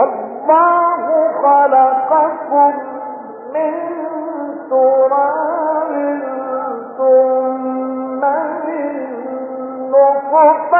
والله خلقكم من تراب ثم من نطفة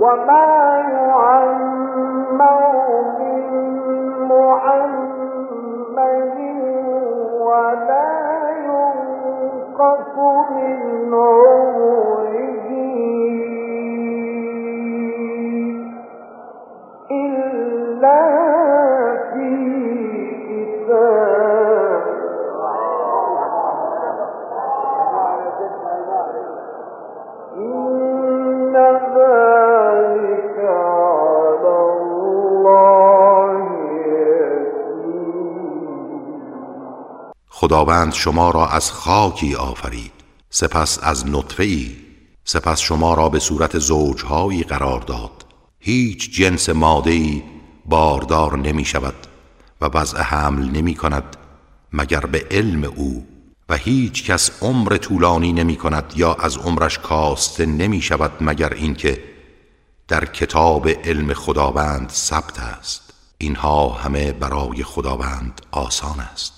وما يعمر من محمد ولا ينقص من عمره إلا خداوند شما را از خاکی آفرید. سپس از نطفه ای سپس شما را به صورت زوجهایی قرار داد. هیچ جنس ماده ای باردار نمی شود و وضع حمل نمی کند مگر به علم او. و هیچ کس عمر طولانی نمی کند یا از عمرش کاسته نمی شود مگر اینکه در کتاب علم خداوند ثبت است. اینها همه برای خداوند آسان است.